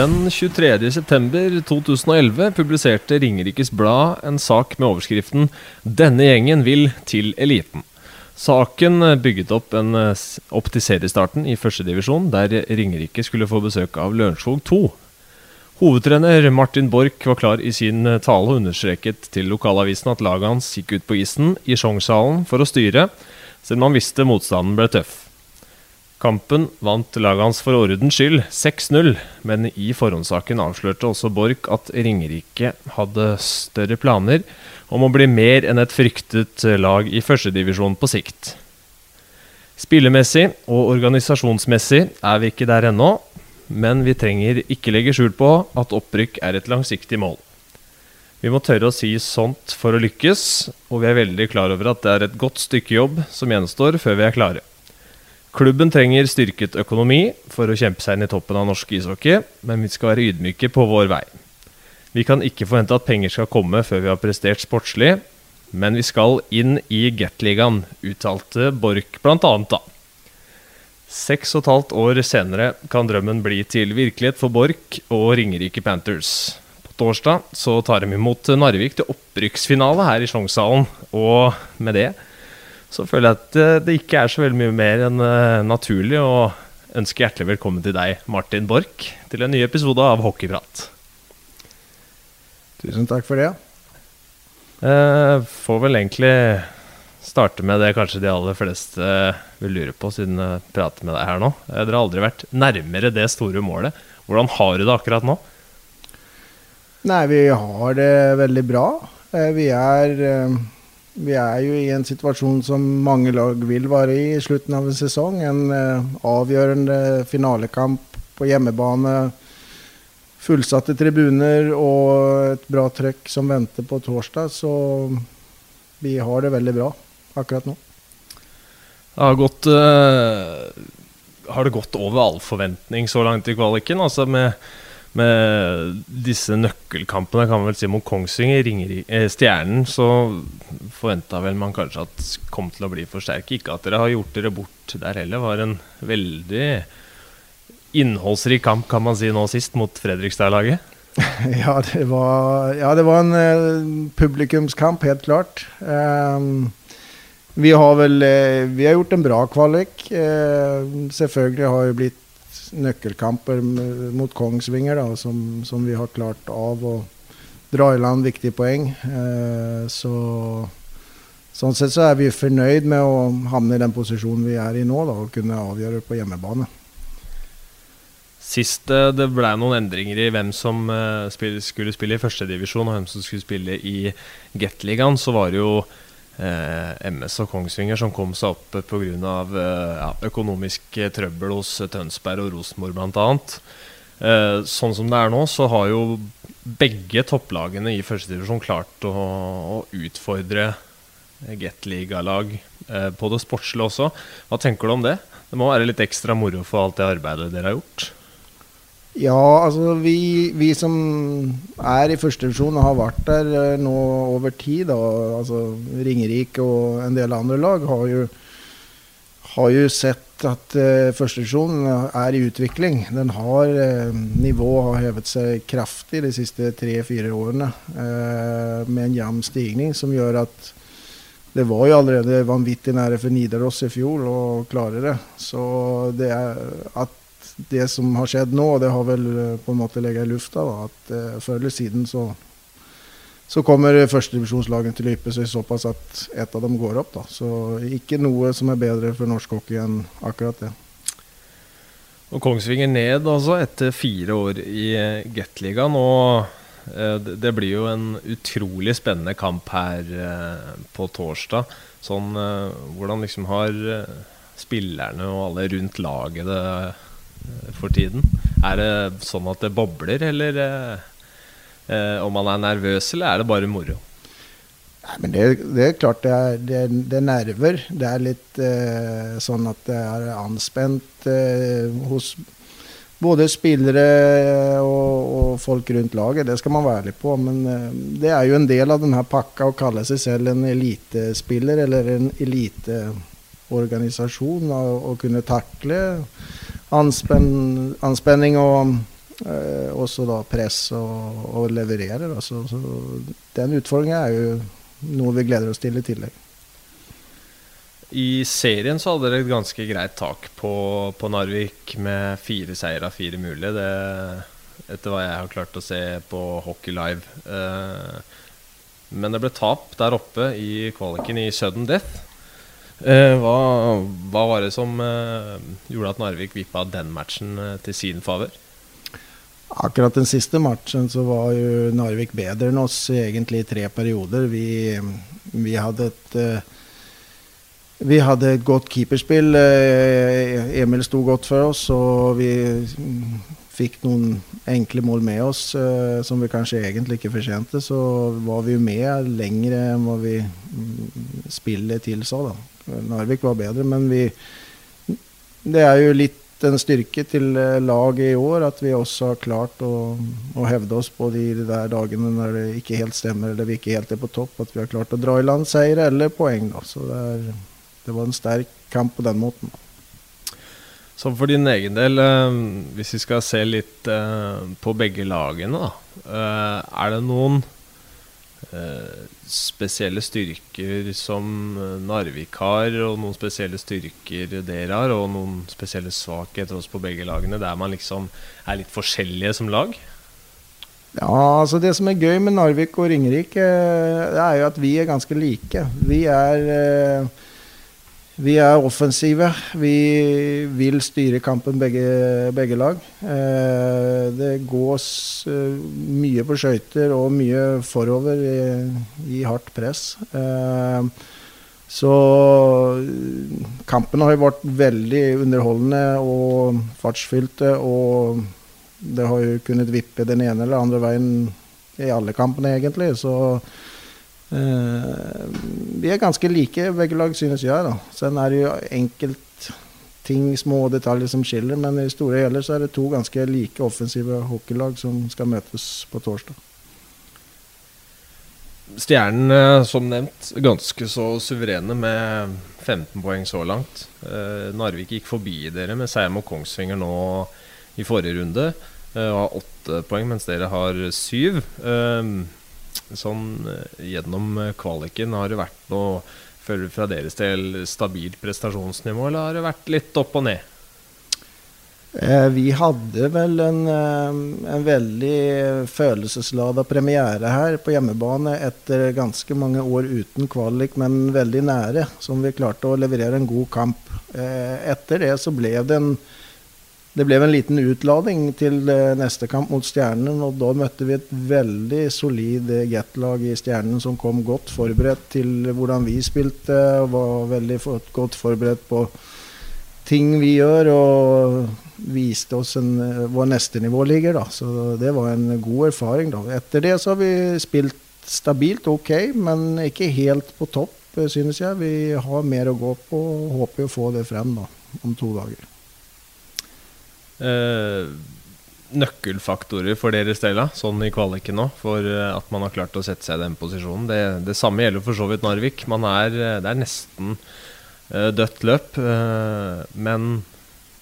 Den 23.9.2011 publiserte Ringerikes Blad en sak med overskriften 'Denne gjengen vil til eliten'. Saken bygget opp, en, opp til seriestarten i førstedivisjon, der Ringerike skulle få besøk av Lørenskog 2. Hovedtrener Martin Borch var klar i sin tale og understreket til lokalavisen at laget hans gikk ut på isen i Sjongshallen for å styre, selv om han visste motstanden ble tøff. Kampen vant laget hans for ordens skyld 6-0, men i forhåndssaken avslørte også Borch at Ringerike hadde større planer om å bli mer enn et fryktet lag i førstedivisjon på sikt. Spillemessig og organisasjonsmessig er vi ikke der ennå, men vi trenger ikke legge skjul på at opprykk er et langsiktig mål. Vi må tørre å si sånt for å lykkes, og vi er veldig klar over at det er et godt stykke jobb som gjenstår før vi er klare. Klubben trenger styrket økonomi for å kjempe seg inn i toppen av norsk ishockey, men vi skal være ydmyke på vår vei. Vi kan ikke forvente at penger skal komme før vi har prestert sportslig, men vi skal inn i Gateligaen, uttalte Borch bl.a. da. Seks og et halvt år senere kan drømmen bli til virkelighet for Borch og Ringerike Panthers. På torsdag så tar de imot Narvik til opprykksfinale her i Sjongshallen, og med det så føler jeg at eh, det ikke er så veldig mye mer enn uh, naturlig å ønske hjertelig velkommen til deg, Martin Borch, til en ny episode av Hockeyprat. Tusen takk for det. Eh, får vel egentlig starte med det kanskje de aller fleste vil lure på, siden jeg prater med deg her nå. Dere har aldri vært nærmere det store målet. Hvordan har du det akkurat nå? Nei, vi har det veldig bra. Vi er vi er jo i en situasjon som mange lag vil være i i slutten av en sesong. En eh, avgjørende finalekamp på hjemmebane. Fullsatte tribuner og et bra trøkk som venter på torsdag. Så vi har det veldig bra akkurat nå. Det har gått uh, Har det gått over all forventning så langt i kvaliken? Altså med med disse nøkkelkampene, kan man vel si, mot Kongsvinger, Ringeri, eh, Stjernen, så forventa vel man kanskje at kom til å bli for sterke. Ikke at dere har gjort dere bort der heller. Var en veldig innholdsrik kamp, kan man si, nå sist, mot Fredrikstad-laget. ja, det var, ja, det var en uh, publikumskamp, helt klart. Um, vi har vel uh, Vi har gjort en bra kvalik. Uh, selvfølgelig har det blitt nøkkelkamper mot Kongsvinger, da, som, som, vi har klart av å dra i land viktige poeng. Eh, så, sånn sett så er vi fornøyd med å havne i den posisjonen vi er i nå, da, og kunne avgjøre på hjemmebane. Sist eh, det ble noen endringer i hvem som uh, skulle spille i førstedivisjon og hvem som skulle spille i Gateligaen, så var det jo eh, MS og Kongsvinger som kom seg opp pga. Eh, ja, økonomisk trøbbel hos Tønsberg og Rosenborg bl.a. Eh, sånn som det er nå, så har jo begge topplagene i førstedivisjon klart å, å utfordre Gateliga-lag eh, på det sportslige også. Hva tenker du om det? Det må være litt ekstra moro for alt det arbeidet dere har gjort? Ja, altså vi, vi som er i førstedivisjon og har vært der eh, nå over tid, da, altså Ringerike og en del andre lag, har jo, har jo sett at uh, førstedivisjon er i utvikling. Den har uh, Nivået har hevet seg kraftig de siste tre-fire årene uh, med en jevn stigning som gjør at det var jo allerede vanvittig nære for Nidaros i fjor å klare det. Så det er at det som har skjedd nå, og det har vel eh, på en måte ligget i lufta, da, at uh, før eller siden så, så kommer førstedivisjonslagene til å yppe seg såpass at ett av dem går opp. Da. Så ikke noe som er bedre for norsk hockey enn akkurat det. Og Kongsvinger ned altså etter fire år i uh, Gateligaen. Og eh, det blir jo en utrolig spennende kamp her eh, på torsdag. Sånn, hvordan liksom har spillerne og alle rundt laget det Eh, for tiden? Er det sånn at det bobler, eller eh, eh, om man er nervøs, eller er det bare moro? Nei, men det, det, er klart det er, det, det er, nerver. Det er litt eh, sånn at det er anspent eh, hos både spillere og, og, folk rundt laget. Det skal man være ærlig på. Men eh, det er jo en del av denne pakka å kalle seg selv en elitespiller eller en eliteorganisasjon. Å kunne takle anspen, anspenning og, eh, også da press og, og leverere. Da. Så, så den utfordringen er jo noe vi gleder oss til i tillegg. I serien så hadde dere et ganske greit tak på, på Narvik med fire seire av fire mulige. Det, etter hva jeg har klart å se på Hockey Live. Eh, men det ble tap der oppe i kvaliken i sudden death. Eh, hva, hva, var det som eh, gjorde at Narvik vippa den matchen eh, til sin favør? Akkurat den siste matchen så var jo Narvik bedre enn oss egentlig i tre perioder. Vi, vi hadde et vi hadde et godt keeperspill. Emil sto godt for oss, og vi fikk noen enkle mål med oss som vi kanskje egentlig ikke fortjente. Så var vi med lenger enn hva vi mm, spillet tilsa. da. Narvik var bedre, men vi Det er jo litt en styrke til eh, laget i år at vi også har klart å, å hevde oss på de der dagene når det ikke helt stemmer eller vi ikke helt er på topp. At vi har klart å dra i land seier eller poeng. da. Så det er det var en sterk kamp på den måten. Så for din egen del, eh, hvis vi skal se litt eh, på begge lagene, da. Er det noen spesielle styrker som Narvik har, og noen spesielle styrker dere har, og noen spesielle svakheter også på begge lagene, der man liksom er litt forskjellige som lag? Ja, altså Det som er gøy med Narvik og Ringerike, det er jo at vi er ganske like. Vi er vi er offensive. Vi vil styre kampen begge, begge lag. Eh, gås eh, mye på skøyter og mye forover i, i hardt press. Eh, så kampene har jo vært veldig underholdende og fartsfylte. Og det har jo kunnet vippe den ene eller andre veien i alle kampene, egentlig. Så Eh, vi er ganske like, begge lag, synes jeg. da. Sen er det jo enkelt ting, små detaljer som skiller, men i store hele så er det to ganske like offensive hockeylag som skal møtes på torsdag. Stjernen, eh, som nevnt, ganske så suverene med 15 poeng så langt. Eh, Narvik gikk forbi dere med seier mot Kongsvinger nå i forrige runde. Og har åtte poeng, mens dere har syv sånn eh, gjennom eh, kvaliken? Har det vært noe fra deres del stabilt prestasjonsnivå, eller har det vært litt opp og ned? Eh, vi hadde vel en, en veldig følelseslada premiere her på hjemmebane etter ganske mange år uten kvalik, men veldig nære, som vi klarte å levere en god kamp. Etter det så ble det en det ble en liten utlading til eh, neste kamp mot Stjernen, og da møtte vi et veldig solid Jet-lag i Stjernen som kom godt forberedt til hvordan vi spilte, og var veldig godt forberedt på ting vi gjør, og viste oss en, eh, hvor neste nivå ligger. Da. Så det var en god erfaring. Da. Etter det så har vi spilt stabilt ok, men ikke helt på topp, eh, synes jeg. Vi har mer å gå på og håper å få det frem da, om to dager eh, nøkkelfaktorer for deres del, sånn i kvaliken nå, for eh, at man har klart å sette seg i den posisjonen. Det, det samme gjelder for så vidt Narvik. Man er, eh, det er nesten dødt løp. Men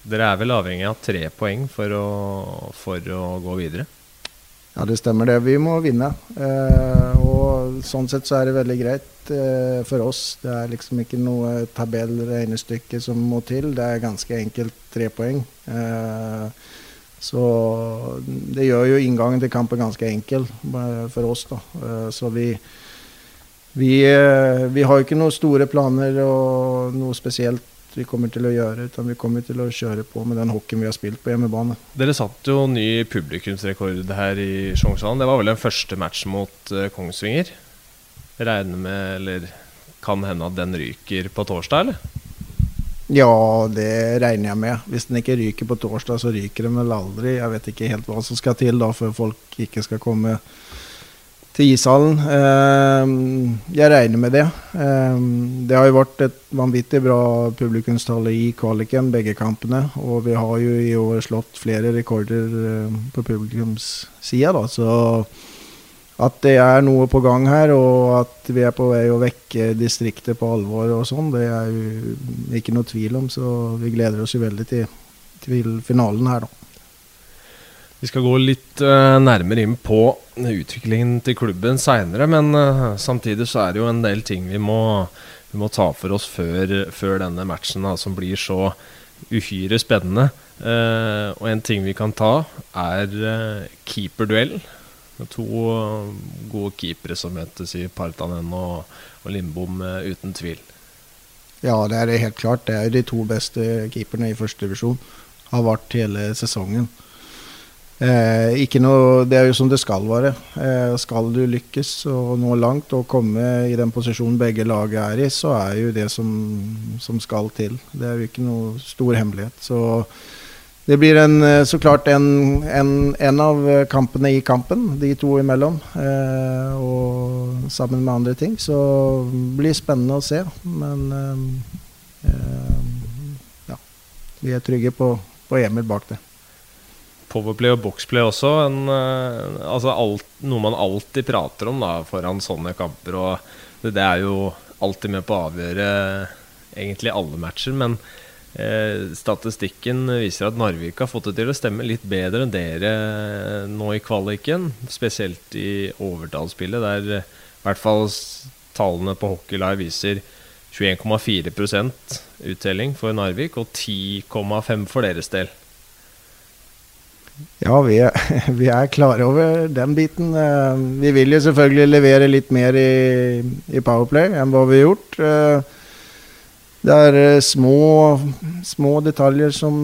dere er vel avhengig av tre poeng for å, for å gå videre? Ja, det stemmer det. Vi må vinne. Eh, og sånn sett så er det veldig greit for oss. Det er liksom ikke noe tabellregnestykke som må til. Det er ganske enkelt tre poeng. Eh, så det gjør jo inngangen til kampen ganske enkel eh, for oss. da. Eh, så vi, vi, vi har jo ikke noen store planer og noe spesielt vi kommer til å gjøre, utan vi kommer til å kjøre på med den hockeyen vi har spilt på hjemmebane. Dere satt jo ny publikumsrekord her i Sjongshallen. Det var vel den første match mot Kongsvinger? Regner med, eller kan hende at den ryker på torsdag, eller? Ja, det regner jeg med. Hvis den ikke ryker på torsdag, så ryker den vel aldri. Jeg vet ikke helt hva som skal til da før folk ikke skal komme til ishallen. Ehm, jeg regner med det. Ehm, det har jo vært et vanvittig bra publikumstall i kvaliken, begge kampene. Og vi har jo i år slått flere rekorder eh, på publikumssida, da. Så at det er noe på gang her, og at vi er på vei å vekke distriktet på alvor og sånn, det er jo ikke noe tvil om. Så vi gleder oss jo veldig til, til finalen her, da. Vi skal gå litt uh, nærmere inn på utviklingen til klubben seinere, men uh, samtidig så er det jo en del ting vi må, vi må ta for oss før, før denne matchen, da, som blir så uhyre spennende. Uh, og en ting vi kan ta, er keeperduell. To gode keepere som møtes i Partanen og, og Lindbom, uten tvil. Ja, det er det helt klart. Det er de to beste keeperne i første divisjon. Har vært hele sesongen. Eh, ikke noe, det er jo som det skal være. Eh, skal du lykkes og nå langt og komme i den posisjonen begge lag er i, så er jo det som, som, skal til. Det er jo ikke noe stor hemmelighet. Så det blir en, eh, så klart en, en, en, av kampene i kampen, de to imellom. Eh, og sammen med andre ting. Så det blir spennende å se. Men eh, eh, ja, vi er trygge på, på Emil bak det powerplay og boxplay også. En, uh, altså alt, noe man alltid prater om da, foran sånne kamper. Og det, det, er jo alltid med på å avgjøre egentlig alle matcher. Men uh, statistikken viser at Narvik har fått det til å stemme litt bedre enn dere nå i kvaliken. Spesielt i overtallsspillet, der i hvert fall tallene på Hockey Live viser 21,4% uttelling for Narvik og 10,5 for deres del. Ja, vi er, vi er, klare over den biten. Eh, vi vil jo selvfølgelig levere litt mer i, i Powerplay enn hva vi har gjort. Eh, det er eh, små, små detaljer som,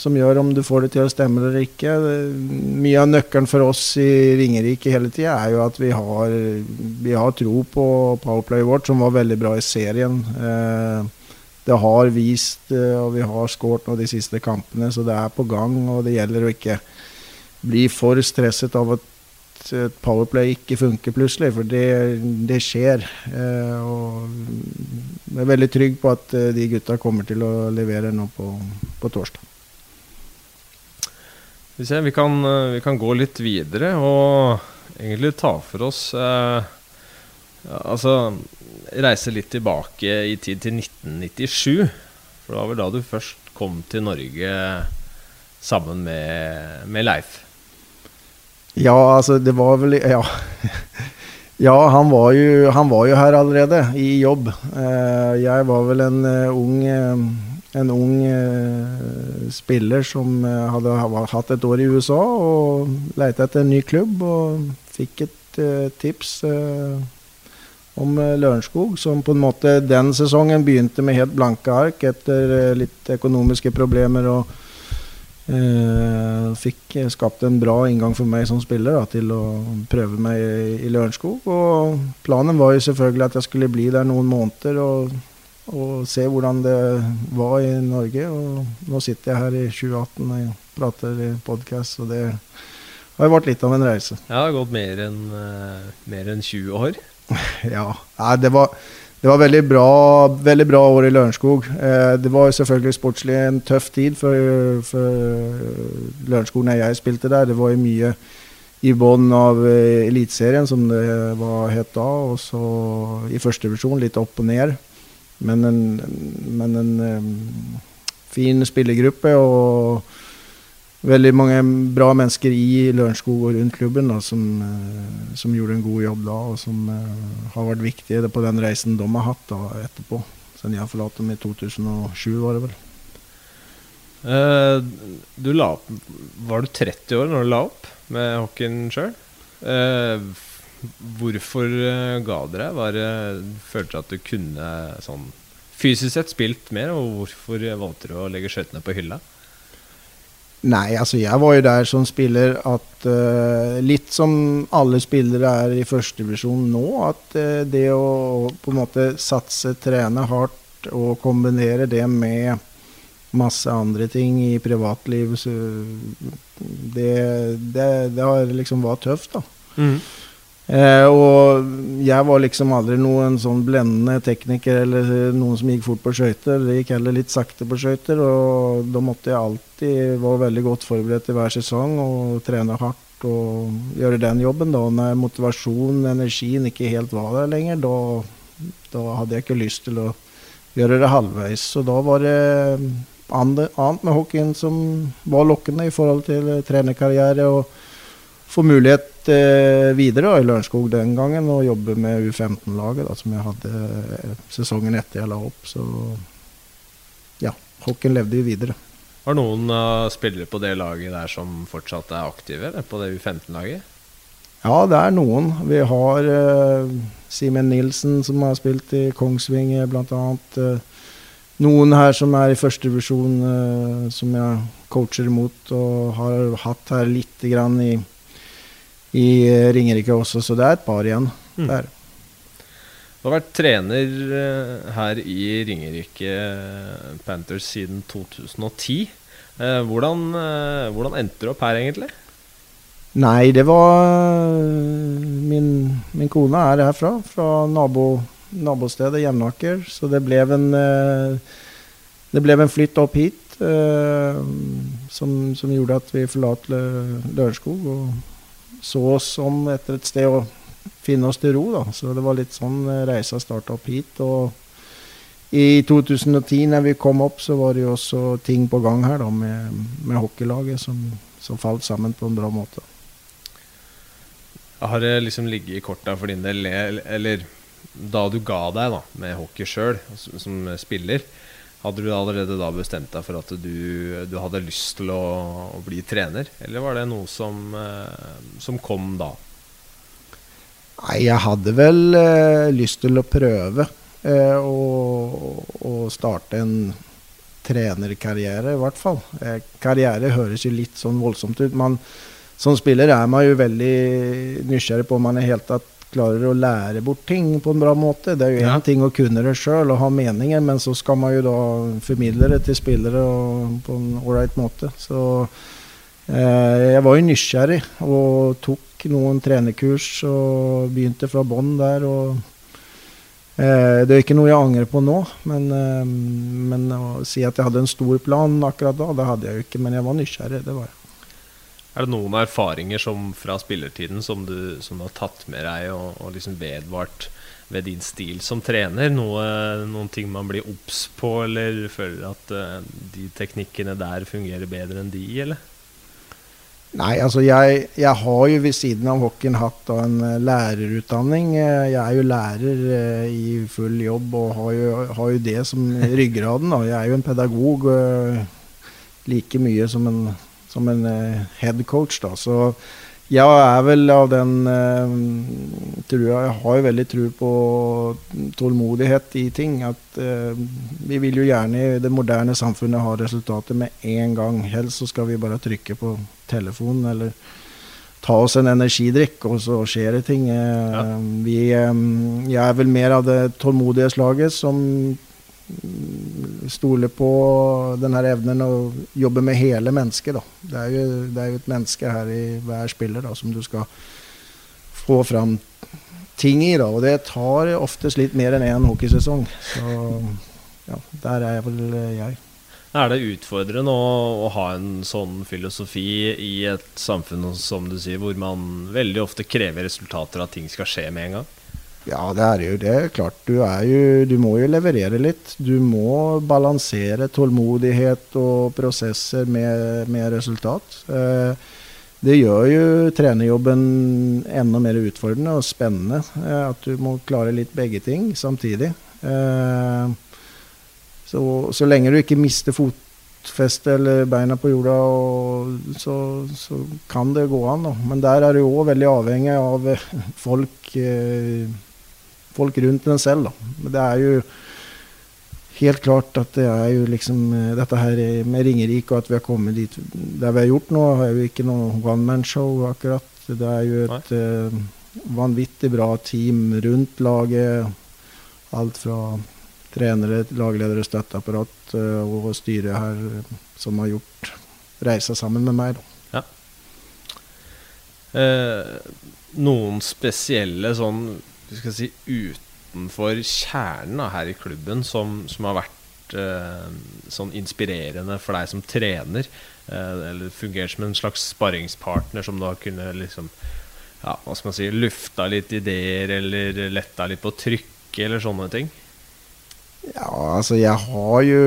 som, gjør om du får det til å stemme eller ikke. Mye av nøkkelen for oss i Ringerike hele tida er jo at vi har, vi har tro på Powerplay vårt, som var veldig bra i serien det har vist, og vi har skåret de siste kampene, så det er på gang. Og det gjelder å ikke bli for stresset av at et powerplay ikke funker plutselig, for det, det skjer. Eh, og jeg er veldig trygg på at eh, de gutta kommer til å levere nå på, på torsdag. Vi, ser, vi, kan, eh, vi, kan, gå litt videre og egentlig ta for oss eh, Altså reise litt tilbake i tid til 1997. For det var vel da du først kom til Norge sammen med, med Leif? Ja, altså, det var vel Ja. ja han, var jo, han var jo her allerede, i jobb. Eh, jeg var vel en uh, ung, uh, en ung spiller som hadde hatt et år i USA og leita etter en ny klubb. Og fikk et tips om Lørenskog, som på en måte den sesongen begynte med helt blanke ark etter litt økonomiske problemer. og fikk skapt en bra inngang for meg som spiller da, til å prøve meg i, Lørenskog. Og planen var jo selvfølgelig at jeg skulle bli der noen måneder og, og, se hvordan det var i Norge. Og nå sitter jeg her i 2018 og prater i podkast, og det har jo vært litt av en reise. Ja, det har gått mer enn mer enn 20 år? ja. Nei, det var det var veldig bra, veldig bra år i Lørenskog. Eh, det var selvfølgelig sportslig en tøff tid for, for Lørenskog når jeg spilte der. Det var jo mye i bånn av eh, Eliteserien, som det var het da. Og så i førstedivisjon, litt opp og ned. Men en, men en fin spillergruppe. og veldig mange bra mennesker i Lørenskog og rundt klubben da, som, eh, som, gjorde en god jobb da, og som uh, har vært viktige på den reisen de har hatt da, etterpå. Siden jeg forlot dem i 2007, var det vel. Uh, du la opp Var du 30 år når du la opp med hockeyen sjøl? Uh, hvorfor ga dere det? Følte du at du kunne sånn fysisk sett spilt mer, og hvorfor valgte du å legge skøytene på hylla? Nei, altså jeg var jo der som spiller at uh, Litt som alle spillere er i førstedivisjon nå, at uh, det å på en måte satse, trene hardt og kombinere det med masse andre ting i privatlivet, det, det, det, har liksom vært tøft, da. Mm. Eh, og jeg var liksom aldri noen sånn blendende tekniker eller noen som gikk fort på skøyter. Det gikk heller litt sakte på skøyter, og da måtte jeg alltid være veldig godt forberedt til hver sesong og trene hardt og gjøre den jobben. da. Når motivasjonen, energien, ikke helt var der lenger, da, da hadde jeg ikke lyst til å gjøre det halvveis. Så da var det annet med hockeyen som var lokkende i forhold til eh, trenerkarriere. og få mulighet eh, videre da, i Lørenskog den gangen og jobbe med U15-laget som jeg hadde eh, sesongen etter jeg la opp. Så ja, hockeyen levde jo videre. Har noen uh, spillere på det laget der som fortsatt er aktive, eller på det U15-laget? Ja, det er noen. Vi har uh, Simen Nilsen som har spilt i Kongsvinger bl.a. Uh, noen her som er i førstedivisjon uh, som jeg coacher imot og har hatt her litt grann i, i Ringerike også, så det er et par igjen mm. der. Du har vært trener her i Ringerike Panthers siden 2010. Hvordan, hvordan endte du opp her, egentlig? Nei, det var Min, min kone er herfra, fra nabo, nabostedet Jevnaker. Så det ble en eh, Det ble en flytt opp hit eh, som, som, gjorde at vi forlot Lørenskog og så oss om etter et sted å finne oss til ro. da. Så det var litt sånn eh, reisa starta opp hit. og i 2010 når vi kom opp, så var det jo også ting på gang her da, med, med hockeylaget som, som falt sammen på en bra måte. Har det liksom ligget i korta for din del, eller da du ga deg da med hockey sjøl som spiller, hadde du allerede da bestemt deg for at du, du hadde lyst til å, å, bli trener? Eller var det noe som, eh, som kom da? Nei, jeg hadde vel eh, lyst til å prøve eh, å, å, starte en trenerkarriere, i hvert fall. Eh, karriere høres jo litt sånn voldsomt ut. Man som spiller er man jo veldig nysgjerrig på om man i hele tatt klarer å lære bort ting på en bra måte. Det er jo én ja. ting å kunne det sjøl og ha meninger, men så skal man jo da formidle det til spillere på en ålreit måte. Så eh, jeg var jo nysgjerrig og tok noen trenerkurs og begynte fra bånn der. og eh, det er ikke noe jeg angrer på nå, men, eh, men, å si at jeg hadde en stor plan akkurat da, det hadde jeg jo ikke. Men jeg var nysgjerrig, det var jeg. Er det noen erfaringer som, fra spillertiden som du, som du, har tatt med deg og, og liksom vedvart ved din stil som trener? Noe, noen ting man blir obs på, eller føler at uh, de teknikkene der fungerer bedre enn de, eller? Nei, altså jeg, jeg har jo ved siden av hockeyen hatt en uh, lærerutdanning. Uh, jeg er jo lærer i full jobb og har jo, har jo det som ryggraden. Da. Jeg er jo en pedagog like mye som en som en uh, head coach. Da. Så jeg er vel av den uh, trua Jeg har jo veldig tro på tålmodighet i ting. At uh, vi vil jo gjerne i det moderne samfunnet ha resultater med en gang. Helst så skal vi bare trykke på telefonen eller ta oss en energidrikk, og så skjer det ting. Ja. Vi, jeg er vel mer av det tålmodige slaget som stole på denne evnen og jobbe med hele mennesket. Det, er jo, det er jo et menneske her i hver spiller da, som du skal få fram ting i. Da. Og det tar oftest litt mer enn én hockeysesong. Så ja, der er vel jeg. Er det utfordrende å, å, ha en sånn filosofi i et samfunn som du sier, hvor man veldig ofte krever resultater, at ting skal skje med en gang? Ja, det er jo det. Klart, du, jo, du må jo leverere litt. Du må balansere tålmodighet og prosesser med, med resultat. Eh, det gjør jo trenerjobben enda mer utfordrende og spennende. Eh, at du må klare litt begge ting samtidig. Eh, så, så lenge du ikke mister fotfestet eller beina på jorda, så, så, kan det gå an. Da. Men der er du òg veldig avhengig av folk folk rundt en selv. Da. Men det er jo helt klart at det er jo liksom eh, dette her med Ringerike og at vi har kommet dit der vi har gjort nå, er jo ikke noe one man-show akkurat. Det er jo et uh, vanvittig bra team rundt laget. Alt fra trenere, lagledere, støtteapparat uh, og styret her som har gjort reisa sammen med meg. Da. Ja. Eh, noen spesielle sånn vi skal si, utenfor kjernen her i klubben som, som har vært eh, sånn inspirerende for deg som trener? Eh, eller fungert som en slags sparringspartner som du har kunnet liksom ja, hva skal man si, lufta litt ideer eller letta litt på trykket eller sånne ting? Ja, altså jeg har jo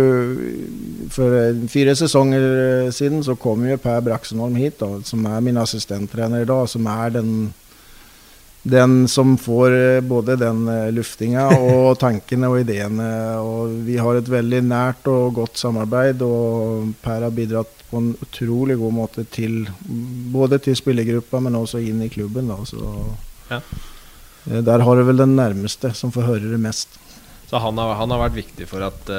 For fire sesonger siden så kom jo Per Braksenholm hit, da, som er min assistenttrener i dag. Som er den, den som får både den luftinga og tankene og ideene. Og vi har et veldig nært og godt samarbeid, og Per har bidratt på en utrolig god måte til både til spillergruppa, men også inn i klubben. Da, så ja. Der har du vel den nærmeste som får høre det mest. Så han har, han har vært viktig for at,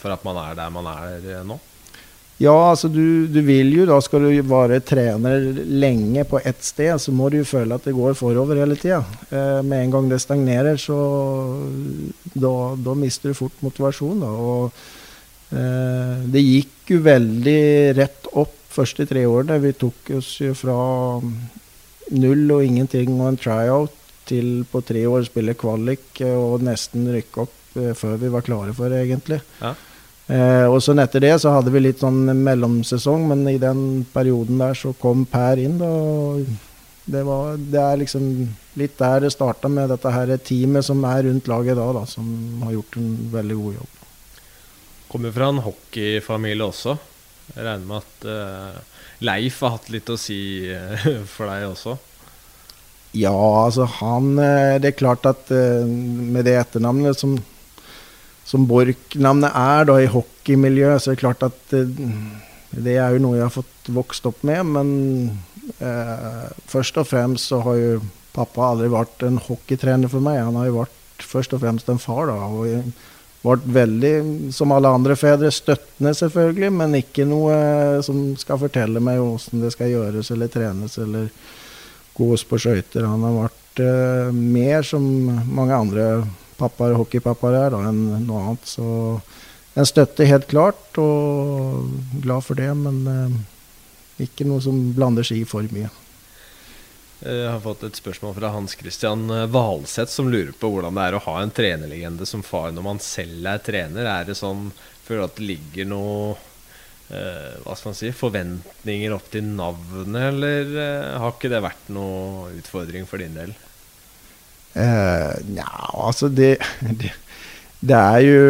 for at, man er der man er eh, nå? Ja, altså du, du, vil jo da Skal du være trener lenge på ett sted, så må du jo føle at det går forover hele tida. Eh, med en gang det stagnerer, så da, da mister du fort motivasjon. Da. Og eh, det gikk jo veldig rett opp første tre årene. Vi tok oss jo fra null og ingenting og en tryout til på tre år spille kvalik og nesten rykke opp Eh, før vi var klare for det, egentlig. Ja. Eh, og sånn etter det så hadde vi litt sånn mellomsesong, men i den perioden der så kom Per inn. da, det, var, det er liksom litt der det starta med dette her teamet som er rundt laget da, da, som har gjort en veldig god jobb. Kommer fra en hockeyfamilie også. Jeg regner med at uh, Leif har hatt litt å si uh, for deg også? Ja, altså han Det er klart at uh, med det etternavnet som som Borch-navnet er da i hockeymiljøet, så er det klart at eh, det er jo noe jeg har fått vokst opp med. Men eh, først og fremst så har jo pappa aldri vært en hockeytrener for meg. Han har jo vært først og fremst en far. da, og vært veldig, som alle andre fedre, støttende selvfølgelig, men ikke noe eh, som skal fortelle meg hvordan det skal gjøres eller trenes eller gås på skøyter. Han har vært eh, mer som mange andre hockeypappaer er, da, enn noe annet. Så en støtte helt klart, og glad for det, men eh, ikke noe som blander seg i for mye. Jeg har fått et spørsmål fra Hans Christian Valseth, som lurer på hvordan det er å ha en trenerlegende som far når man selv er trener. Er det sånn Føler at det ligger noe eh, hva skal man si, forventninger opp til navnet, eller eh, har ikke det vært noe utfordring for din del? Uh, ja, altså det, det, det, er jo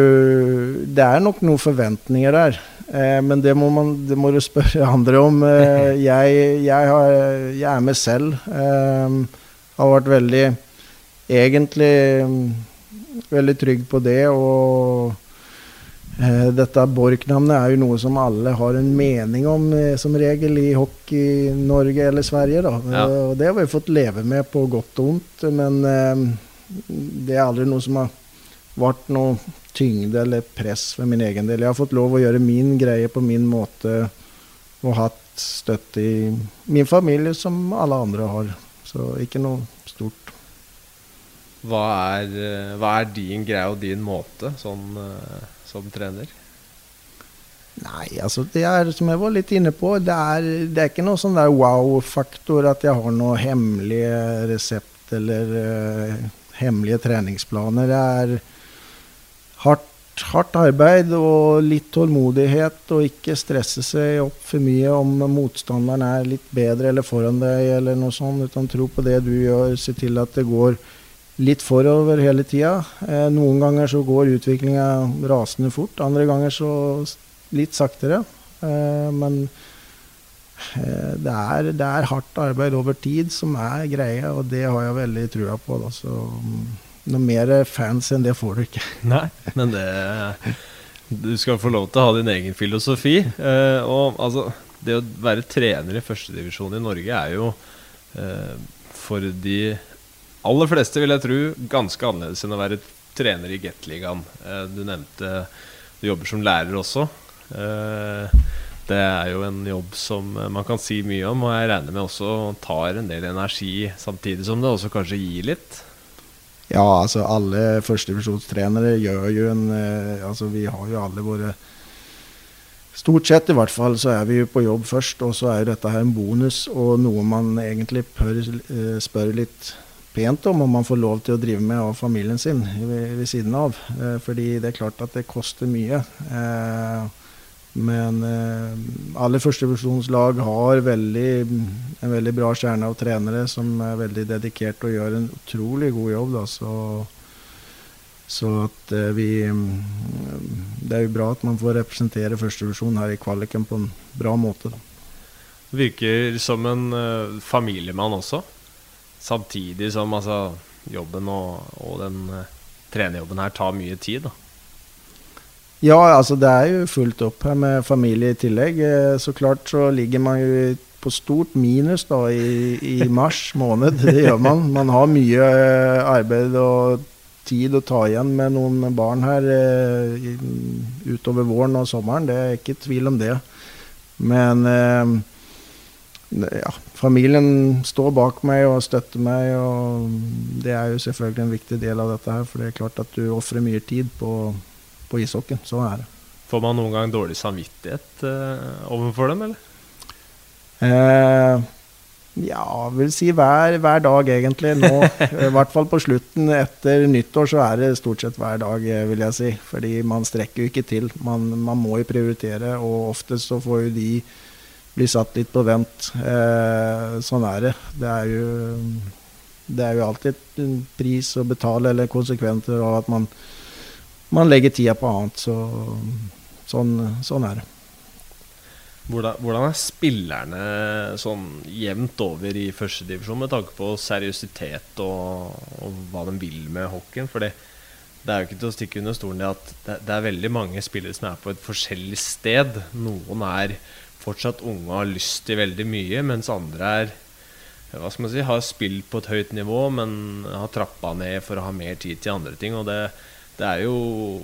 Det er nok noen forventninger der. Uh, men det må, man, det må du spørre andre om. Uh, jeg, jeg, har, jeg, er med selv. har vært veldig Egentlig veldig trygg på det. og Eh, dette Borch-navnet er jo noe som alle har en mening om, eh, som regel, i Hockey-Norge eller Sverige. Da. Ja. Eh, og det har vi fått leve med på godt og vondt. Men det er aldri noe som har vært noe tyngde eller press for min egen del. Jeg har fått lov å gjøre min greie på min måte og hatt støtte i min familie som alle andre har. Så ikke noe stort. Hva er, hva er din greie og din måte sånn som trener? Nei, altså det er som jeg var litt inne på, det er, det er ikke noe sånn der wow-faktor at jeg har noe hemmelige resept eller uh, hemmelige treningsplaner. Det er hardt, hardt, arbeid og litt tålmodighet og ikke stresse seg opp for mye om motstanderen er litt bedre eller foran deg eller noe sånt, utan tro på det du gjør, se til at det går litt forover hele tida. Eh, noen ganger så går utviklinga rasende fort, andre ganger så litt saktere. Eh, men eh, det, er, det, er, hardt arbeid over tid som er greia, og det har jeg veldig trua på. Da. Så mm, noe mer fans enn det får du ikke. Nei, men det Du skal få lov til å ha din egen filosofi. Eh, og altså, det å være trener i førstedivisjon i Norge er jo for de aller fleste, vil jeg tro, ganske annerledes enn å være trener i Gateligaen. Du nevnte du jobber som lærer også. Eh, det er jo en jobb som man kan si mye om, og jeg regner med også tar en del energi samtidig som det også kanskje gir litt. Ja, altså alle førstedivisjonstrenere gjør jo en eh, Altså vi har jo alle våre Stort sett i hvert fall så er vi jo på jobb først, og så er dette her en bonus og noe man egentlig pør, spørre litt pent om om man får lov til å drive med av familien sin ved, ved siden av. Eh, fordi det er klart at det koster mye. Eh, men eh, alle førstevisjonslag har veldig, en veldig bra kjerne av trenere som er veldig dedikert og gjør en utrolig god jobb. Da. Så Så at eh, vi mm, Det er jo bra at man får representere førstevisjonen her i kvaliken på en bra måte. Da. Virker som en uh, familiemann også. Samtidig som altså, jobben og, og den uh, trenerjobben her tar mye tid. da. Ja, altså det er jo fullt opp her med familie i tillegg. Så klart så ligger man jo på stort minus da i, i mars måned. Det gjør man. Man har mye arbeid og tid å ta igjen med noen barn her eh, utover våren og sommeren. Det er ikke tvil om det. Men eh, ja, familien står bak meg og støtter meg, og det er jo selvfølgelig en viktig del av dette her. For det er klart at du ofrer mye tid på, på ishockeyen. Sånn er det. Får man noen gang dårlig samvittighet eh, overfor dem, eller? Eh, ja, vil si hver, hver, dag, egentlig. Nå, I hvert fall på slutten. Etter nyttår så er det stort sett hver dag, eh, vil jeg si. Fordi man strekker jo ikke til. Man, man må jo prioritere, og oftest så får jo de bli satt litt på vent. Eh, sånn er det. Det er jo det er jo alltid en pris å betale, eller konsekvenser av at man, man legger tida på annet. Så, sånn, sånn er det. Hvordan, er spillerne sånn jevnt over i førstedivisjon med tanke på seriøsitet og, og, hva de vil med hockeyen? For det, det, er jo ikke til å stikke under stolen det at det, det, er veldig mange spillere som er på et forskjellig sted. Noen er fortsatt unge og har lyst til veldig mye, mens andre er hva skal man si, har spilt på et høyt nivå, men har trappa ned for å ha mer tid til andre ting. Og det, det er jo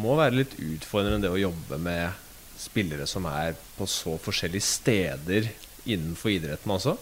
må være litt utfordrende det å jobbe med spillere som er på så forskjellige steder innenfor idretten også?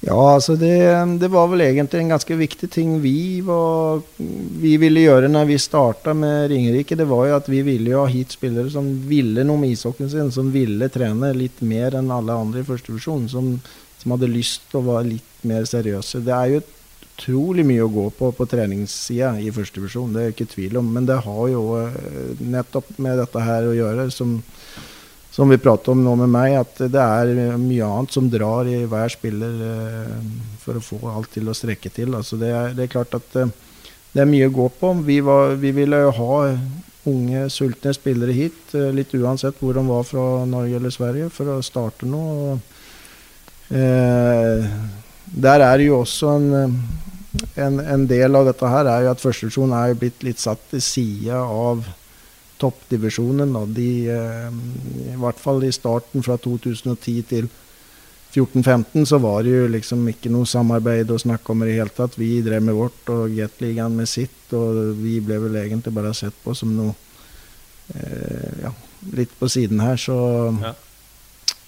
Ja, altså det, det, var vel egentlig en ganske viktig ting vi, var, vi ville gjøre når vi starta med Ringerike. Det var jo at vi ville jo ha hit spillere som ville noe med ishockeyen sin, som ville trene litt mer enn alle andre i første divisjon. Som, som hadde lyst til å være litt mer seriøse. Det er jo et utrolig mye å gå på på treningssida i førstedivisjon. Det er ikke tvil om. Men det har jo eh, nettopp med dette her å gjøre, som, som vi prater om nå med meg, at det er mye annet som drar i hver spiller eh, for å få alt til å strekke til. Altså det, er, det er klart at eh, det er mye å gå på. Vi, var, vi ville jo ha unge, sultne spillere hit, litt uansett hvor de var fra Norge eller Sverige, for å starte noe. Eh, der er det jo også en en, en, del av dette her er jo at førstedivisjon er blitt litt satt til side av toppdivisjonen. De, eh, I hvert fall i starten fra 2010 til 14-15 så var det jo liksom ikke noe samarbeid å snakke om i det hele tatt. Vi drev med vårt og Gateligaen med sitt, og vi ble vel egentlig bare sett på som noe eh, ja, litt på siden her. Så ja.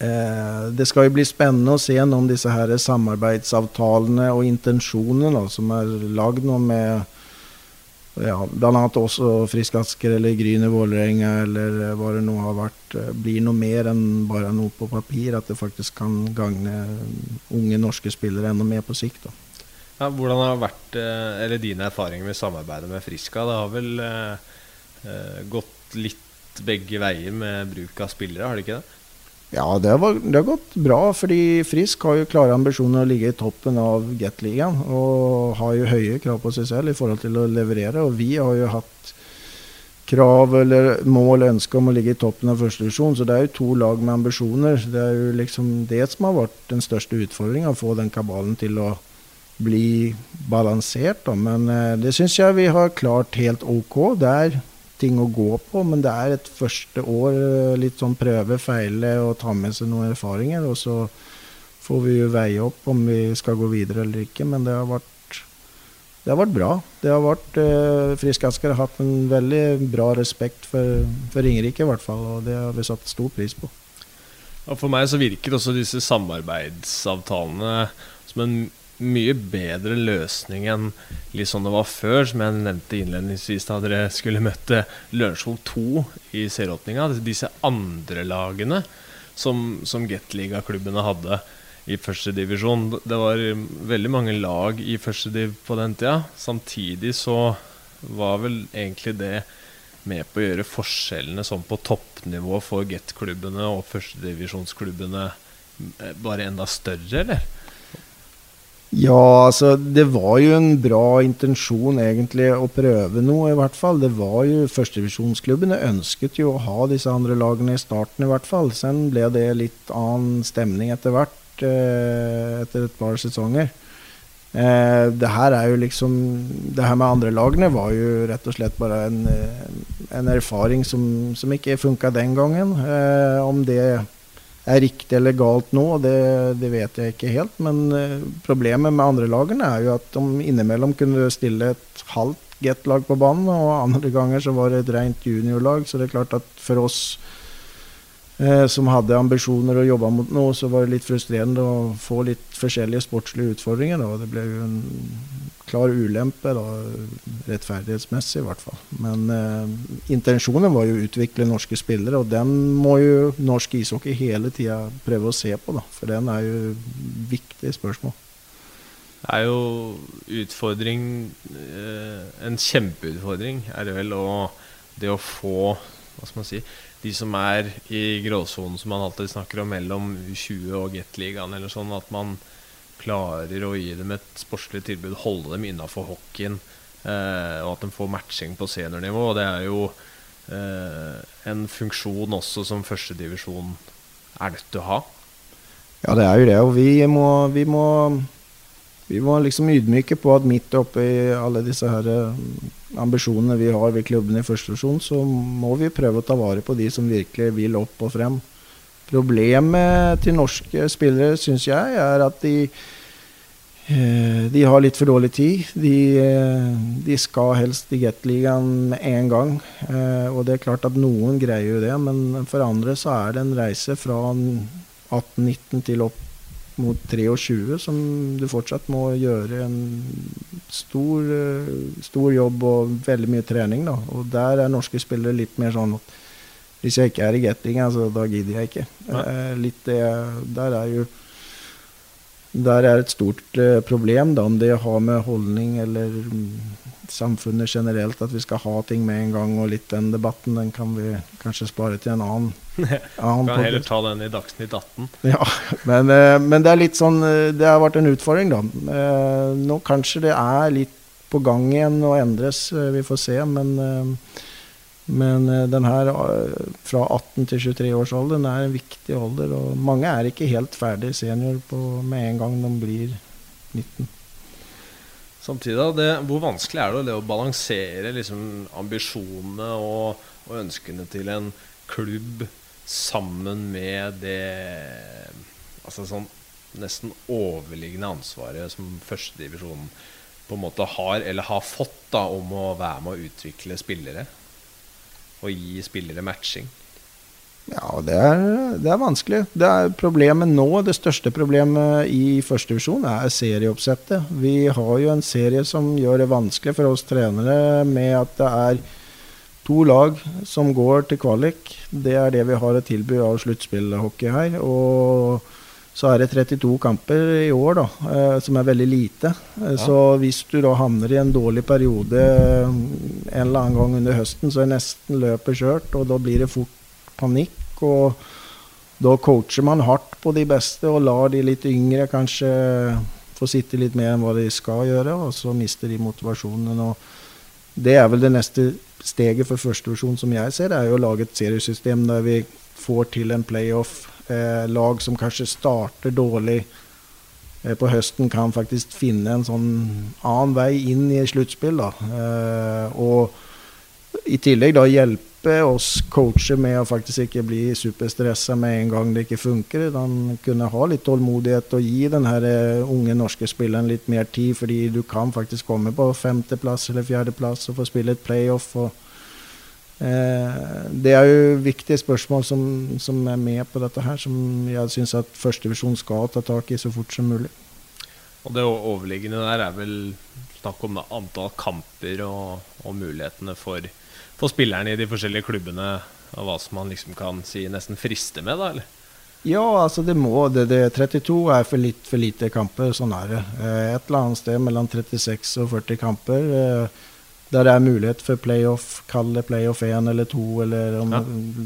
Eh, det skal jo bli spennende å se om disse her samarbeidsavtalene og intensjonene som er lagd nå med ja, bl.a. også Frisk Asker eller Grüner Vålerenga eller hva det nå har vært, eh, blir noe mer enn bare noe på papir. At det faktisk kan gagne unge norske spillere enda mer på sikt. Da. Ja, hvordan har vært, eh, eller dine erfaringer med samarbeidet med Friska? Det har vel eh, gått litt begge veier med bruk av spillere, har det ikke det? Ja, det har, det har, gått bra. fordi Frisk har jo klare ambisjoner å ligge i toppen av Gateligaen. Og har jo høye krav på seg selv i forhold til å leverere. Og vi har jo hatt krav eller mål og ønske om å ligge i toppen av første divisjon. Så det er jo to lag med ambisjoner. Det er jo liksom det som har vært den største utfordringa. Å få den kabalen til å bli balansert. Da. Men eh, det syns jeg vi har klart helt OK. Det er ting å gå på, men det er et første år eh, litt sånn prøve, feile og ta med seg noen erfaringer. Og så får vi jo veie opp om vi skal gå videre eller ikke. Men det har vært, det har vært bra. Det har vært, eh, Frisk Asker har hatt en veldig bra respekt for, for Ringerike, i hvert fall. Og det har vi satt stor pris på. Ja, for meg så virker også disse samarbeidsavtalene som en mye bedre løsning enn litt sånn det var før, som jeg nevnte innledningsvis da dere skulle møte Lørenskog 2 i serieåpninga. Disse andre lagene som, som Gateliga-klubbene hadde i første divisjon. Det var veldig mange lag i første div på den tida. Samtidig så var vel egentlig det med på å gjøre forskjellene sånn på toppnivå for Get-klubbene og førstedivisjonsklubbene eh, bare enda større, eller? Ja, altså det var jo en bra intensjon egentlig å prøve noe, i hvert fall. Det var jo Førstevisjonsklubbene ønsket jo å ha disse andre lagene i starten, i hvert fall. Sen ble det litt annen stemning etter hvert, eh, etter et par sesonger. Eh, det her er jo liksom Det her med andre lagene var jo rett og slett bare en, eh, en erfaring som, som ikke funka den gangen. Om det er riktig eller galt nå, det, det, vet jeg ikke helt. Men uh, problemet med andre lagene er jo at de innimellom kunne stille et halvt Get-lag på banen, og andre ganger så var det et rent juniorlag. Så det er klart at for oss uh, som hadde ambisjoner og jobba mot noe, så var det litt frustrerende å få litt forskjellige sportslige utfordringer. Da. Det ble jo en klar ulempe, da, rettferdighetsmessig i hvert fall. Men eh, intensjonen var jo å utvikle norske spillere, og den må jo norsk ishockey hele tida prøve å se på, da, for den er jo viktig spørsmål. Det er jo utfordring eh, En kjempeutfordring er det vel å, det å få Hva skal man si De som er i gråsonen, som man alltid snakker om, mellom U20 og Gateligaen eller sånn, at man klarer å gi dem et sportslig tilbud, holde dem innafor hockeyen, eh, og at de får matching på seniornivå. Og det er jo eh, en funksjon også som førstedivisjon er nødt til å ha. Ja, det er jo det. Og vi må, vi må, vi må liksom ydmyke på at midt oppi alle disse her eh, ambisjonene vi har ved klubben i første divisjon, så må vi prøve å ta vare på de som virkelig vil opp og frem. Problemet til norske spillere, syns jeg, er at de eh, de har litt for dårlig tid. De, eh, de skal helst i Gateligaen en gang. Eh, og det er klart at noen greier jo det, men for andre så er det en reise fra 18-19 til opp mot 23 som du fortsatt må gjøre en stor, stor jobb og veldig mye trening. Da. Og der er norske spillere litt mer sånn at hvis jeg ikke er i getting, altså, da gidder jeg ikke. Eh, litt det, der er jo der er et stort eh, problem, da, om det har med holdning eller mm, samfunnet generelt, at vi skal ha ting med en gang. Og litt den debatten den kan vi kanskje spare til en annen. annen kan heller ta den i Dagsnytt 18. Ja, men, eh, men, det er litt sånn eh, Det har vært en utfordring, da. Eh, nå kanskje det er litt på gang igjen og endres, eh, vi får se. Men men eh, den her eh, fra 18 til 23 års alder den er en viktig alder. Og mange er ikke helt ferdig senior på, med en gang de blir 19. Samtidig, det, hvor vanskelig er det, å balansere liksom, ambisjonene og, og, ønskene til en klubb sammen med det altså sånn nesten overliggende ansvaret som førstedivisjonen på en måte har, eller har fått, da, om å være med å utvikle spillere? Å gi spillere matching? Ja, det er, det er, vanskelig. Det er problemet nå, det største problemet i førstedivisjon, er serieoppsettet. Vi har jo en serie som gjør det vanskelig for oss trenere med at det er to lag som går til kvalik. Det er det vi har å tilby av sluttspillhockey her. Og så er det 32 kamper i år, da, eh, som er veldig lite. Eh, ja. Så hvis du da havner i en dårlig periode en eller annen gang under høsten, så er nesten løpet kjørt, og da blir det fort panikk. og da coacher man hardt på de beste og lar de litt yngre kanskje få sitte litt mer enn hva de skal gjøre, og så mister de motivasjonen. og Det er vel det neste steget for førstevisjon, som jeg ser, det er jo å lage et seriesystem der vi får til en playoff eh, lag som kanskje starter dårlig på høsten, kan faktisk finne en sånn annen vei inn i sluttspill. Eh, og i tillegg da hjelpe oss coacher med å faktisk ikke bli superstressa med en gang det ikke funker. De kunne ha litt tålmodighet og gi den eh, unge norske spilleren litt mer tid, fordi du kan faktisk komme på femteplass eller fjerdeplass og få spille et playoff. og Eh, det er jo viktige spørsmål som, som, er med på dette her, som jeg syns at førstedivisjon skal ta tak i så fort som mulig. Og det overliggende der er vel snakk om antall kamper og, og mulighetene for, for, spillerne i de forskjellige klubbene, og hva som man liksom kan si nesten friste med, da, eller? Ja, altså det må det, det 32 er for, litt, for lite kamper, sånn er det. Eh, et eller annet sted mellom 36 og 40 kamper. Eh, der det er mulighet for playoff, kall det playoff 1 eller 2, eller om ja.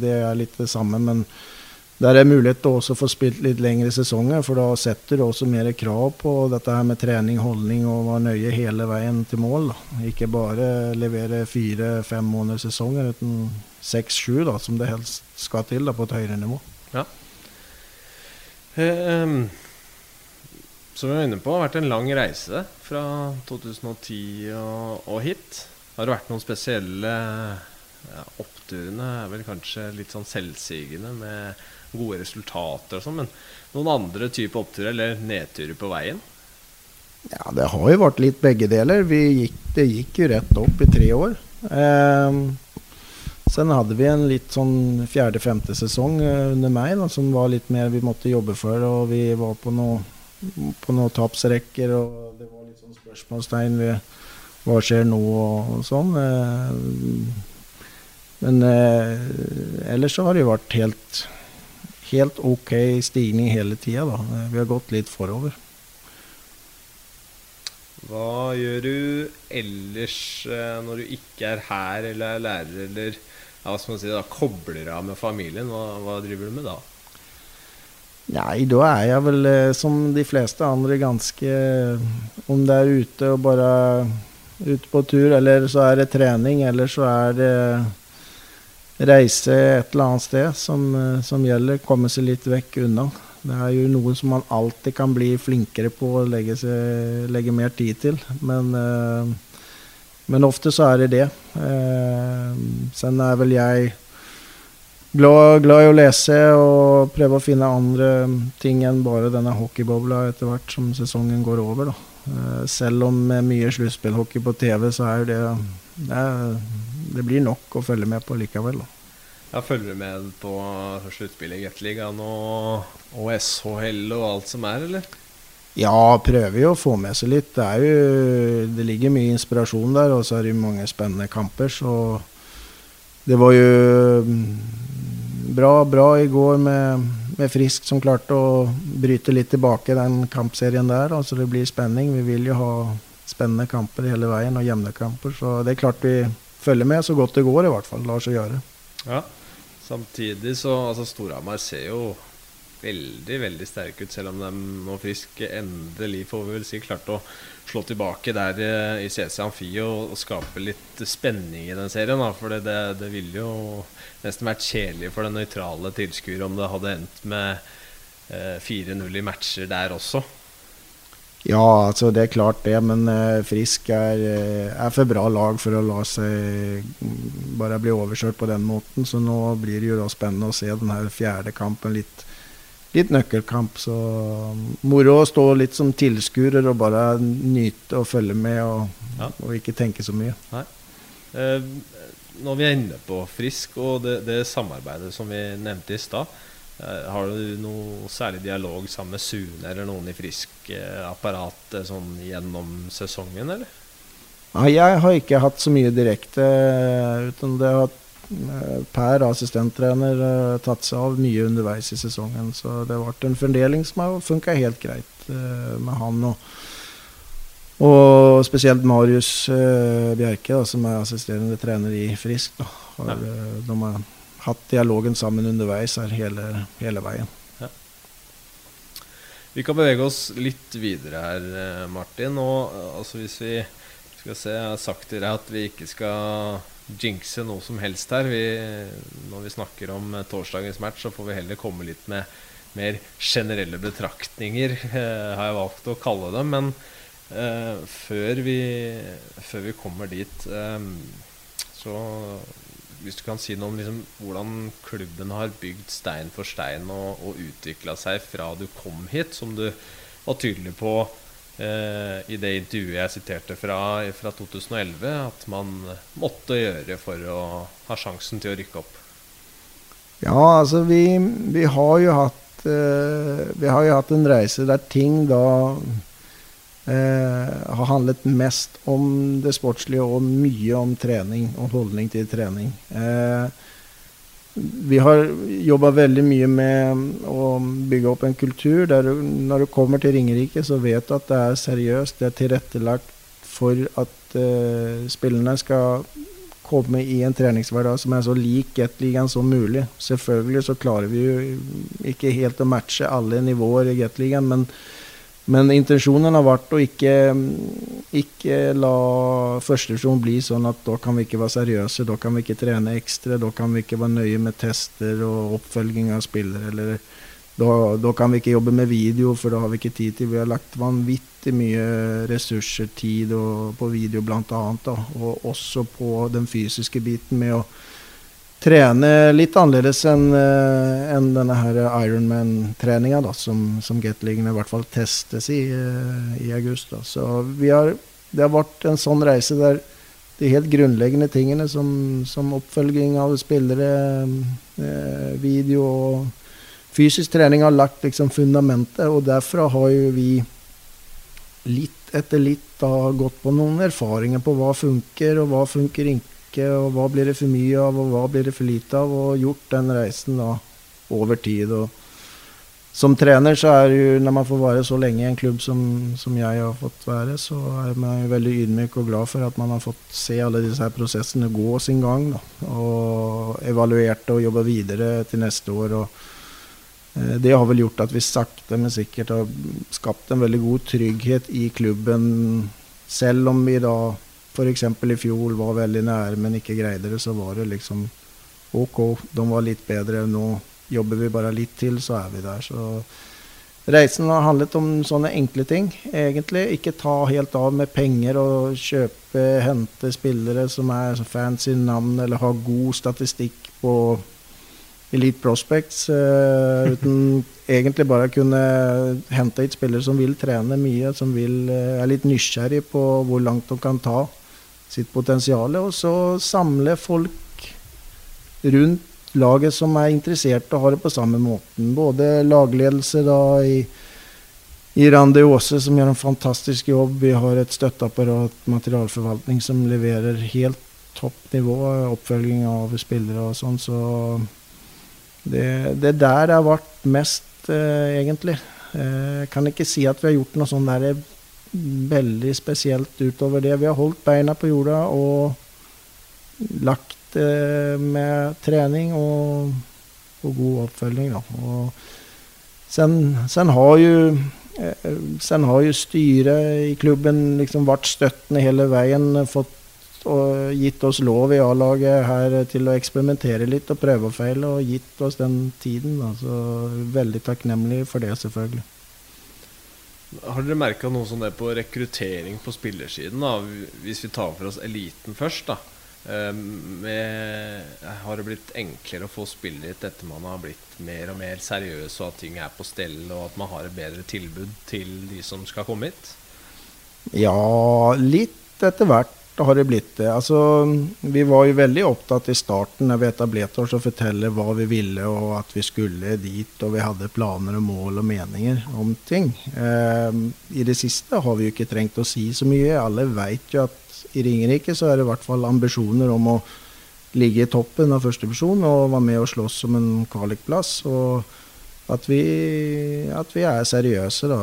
det er litt det samme. Men der er mulighet til også å få spilt litt lengre sesonger, for da setter du også mer krav på dette her med trening, holdning og være nøye hele veien til mål. Da. Ikke bare levere fire-fem måneders sesonger, uten seks-sju, som det helst skal til da, på et høyere nivå. Ja. Um, som vi var inne på, det har vært en lang reise fra 2010 og, og hit. Har det vært noen spesielle ja, Oppturene er vel kanskje litt sånn selvsigende med gode resultater og sånn, men noen andre typer oppturer eller nedturer på veien? Ja, det har jo vært litt begge deler. Gikk, det gikk jo rett opp i tre år. Eh, sen hadde vi en litt sånn fjerde-femte sesong eh, under meg da, som var litt mer vi måtte jobbe for. Og vi var på noen på tapsrekker, og det var litt sånn spørsmålstegn ved hva skjer nå og, sånn. Eh, men eh, ellers så har det vært helt helt ok stigning hele tida. Vi har gått litt forover. Hva gjør du ellers eh, når du ikke er her eller er lærer eller ja, hva skal man si da, kobler av med familien? Hva, hva driver du med da? Nei, da er jeg vel eh, som de fleste andre ganske Om det er ute og bare ute på tur, eller så er det trening, eller så er det reise et eller annet sted som, eh, som, gjelder. Komme seg litt vekk unna. Det er jo noe som man alltid kan bli flinkere på å legge, seg, legge mer tid til. Men, øh, men, ofte så er det det. Eh, sen er vel jeg glad, glad, i å lese og prøve å finne andre ting enn bare denne hockeybobla etter hvert som sesongen går over. Da. Eh, selv om med mye sluttspillhockey på TV, så er det, det er, det blir nok å følge med på likevel. Da. Ja, følger du med på sluttspillet i Gateligaen og, og SHL og alt som er, eller? Ja, prøver jo å få med seg litt. Det, jo, det ligger mye inspirasjon der, og så er det mange spennende kamper. Så det var jo mm, bra, bra i går med, med Frisk som klarte å bryte litt tilbake den kampserien der. Altså det blir spenning. Vi vil jo ha spennende kamper hele veien, og jevne kamper. Så det er klart vi følger med så godt det går, i hvert fall. Lar seg gjøre. Ja. Samtidig så altså Storhamar ser jo veldig veldig sterke ut, selv om de nå frisk endelig får vi vel si klarte å slå tilbake der eh, i CC Amfi og, og skape litt spenning i den serien. Da. For det, det, ville jo nesten vært kjedelig for den nøytrale tilskuer om det hadde endt med eh, 4-0 i matcher der også. Ja, altså det er klart det, men uh, Frisk er, uh, er, for bra lag for å la seg bare bli overkjørt på den måten. Så nå blir det jo da spennende å se den her fjerde kampen. Litt, litt nøkkelkamp. Så moro å stå litt som tilskuer og bare nyte og følge med og, ja. og ikke tenke så mye. Uh, når vi er inne på Frisk og det, det samarbeidet som vi nevnte i stad. Eh, har du noe særlig dialog sammen med Sune eller noen i Frisk-apparatet eh, sånn gjennom sesongen, eller? Nei, jeg har ikke hatt så mye direkte, uten det har eh, Per, assistenttrener, tatt seg av mye underveis i sesongen. Så det vært en fordeling som har funka helt greit med han. Og, og spesielt Marius Bjerke, da, som er assisterende trener i Frisk. Da, har, de har hatt dialogen sammen underveis her hele, hele veien. Ja. Vi kan bevege oss litt videre her, eh, Martin. Og, eh, altså hvis vi skal se, Jeg har sagt til deg at vi ikke skal jinxe noe som helst her. Vi, når vi snakker om eh, torsdagens match, så får vi heller komme litt med mer generelle betraktninger, har jeg valgt å kalle dem. Men uh, før, vi, før, vi, kommer dit, um, så hvis du kan si noe om liksom, hvordan klubben har bygd stein for stein og, og utvikla seg fra du kom hit, som du var tydelig på eh, i det intervjuet jeg siterte fra, fra 2011, at man måtte gjøre for å ha sjansen til å rykke opp? Ja, altså vi, vi har jo hatt eh, Vi har jo hatt en reise der ting da eh, har handlet mest om det sportslige og mye om trening og holdning til trening. Eh, vi har jobba veldig mye med å bygge opp en kultur der du, når du kommer til Ringerike, så vet du at det er seriøst. Det er tilrettelagt for at uh, spillerne skal komme i en treningshverdag som er så lik Gateligaen som mulig. Selvfølgelig så klarer vi jo ikke helt å matche alle nivåer i Gateligaen, men, men intensjonen har vært å ikke, ikke la førstedivisjon bli sånn at da kan vi ikke være seriøse, da kan vi ikke trene ekstra, da kan vi ikke være nøye med tester og oppfølging av spillere. eller da, da, kan vi ikke jobbe med video, for da har vi ikke tid til. Vi har lagt vanvittig mye ressurser, tid og, på video bl.a. Og også på den fysiske biten med å trene litt annerledes enn uh, en denne her Ironman-treninga som, som Gatling i hvert fall testes i uh, i august. Da. Så har, det har vært en sånn reise der de helt grunnleggende tingene som, som oppfølging av spillere, uh, video og fysisk trening har lagt liksom fundamentet, og derfra har jo vi litt etter litt da gått på noen erfaringer på hva funker, og hva funker ikke, og hva blir det for mye av, og hva blir det for lite av, og gjort den reisen da over tid. som trener så er det jo, når man får være så lenge i en klubb som, som jeg har fått være, så er man jo veldig ydmyk og glad for at man har fått se alle disse her prosessene gå sin gang. Da, og evaluert og jobba videre til neste år. og Eh, det har vel gjort at vi sakte, men sikkert har skapt en veldig god trygghet i klubben. Selv om vi da f.eks. i fjor var veldig nære, men ikke greide det, så var det liksom OK. De var litt bedre. Nå jobber vi bare litt til, så er vi der. Så reisen har handlet om sånne enkle ting, egentlig. Ikke ta helt av med penger og kjøpe, hente spillere som er fancy navn, eller har god statistikk på Elite Prospects uh, uten egentlig bare kunne hente hit spillere som vil trene mye, som vil, uh, er litt nysgjerrig på hvor langt de kan ta sitt potensial. Og så samle folk rundt laget som er interessert og har det på samme måten. Både lagledelse da i, i Randi Aase, som gjør en fantastisk jobb. Vi har et støtteapparat, materialforvaltning, som leverer helt topp nivå. Oppfølging av spillere og sånn. Så det, det der har vært mest, eh, egentlig. Jeg eh, kan ikke si at vi har gjort noe sånn der veldig spesielt utover det. Vi har holdt beina på jorda og lagt eh, med trening og, og god oppfølging. Da. Og sen, sen, har jo eh, Sen har jo styret i klubben liksom vært støttende hele veien. Fått og gitt oss lov i A-laget her til å eksperimentere litt og prøve og feile, og gitt oss den tiden. Altså, veldig takknemlig for det, selvfølgelig. Har dere merka noe sånn det på rekruttering på spillersiden? da? Hvis vi tar for oss eliten først. da. Ehm, med, har det blitt enklere å få spillere hit etter man har blitt mer og mer seriøs, og at ting er på stell, og at man har et bedre tilbud til de som skal komme hit? Ja, litt etter hvert har det blitt det. Altså, vi var jo veldig opptatt i starten når vi etablerte oss, å fortelle hva vi ville og at vi skulle dit. Og vi hadde planer og mål og meninger om ting. Eh, I det siste har vi jo ikke trengt å si så mye. Alle vet jo at i Ringerike så er det i hvert fall ambisjoner om å ligge i toppen av førstevisjon og være med og slåss om en kvalikplass. og at vi, at vi, er seriøse da,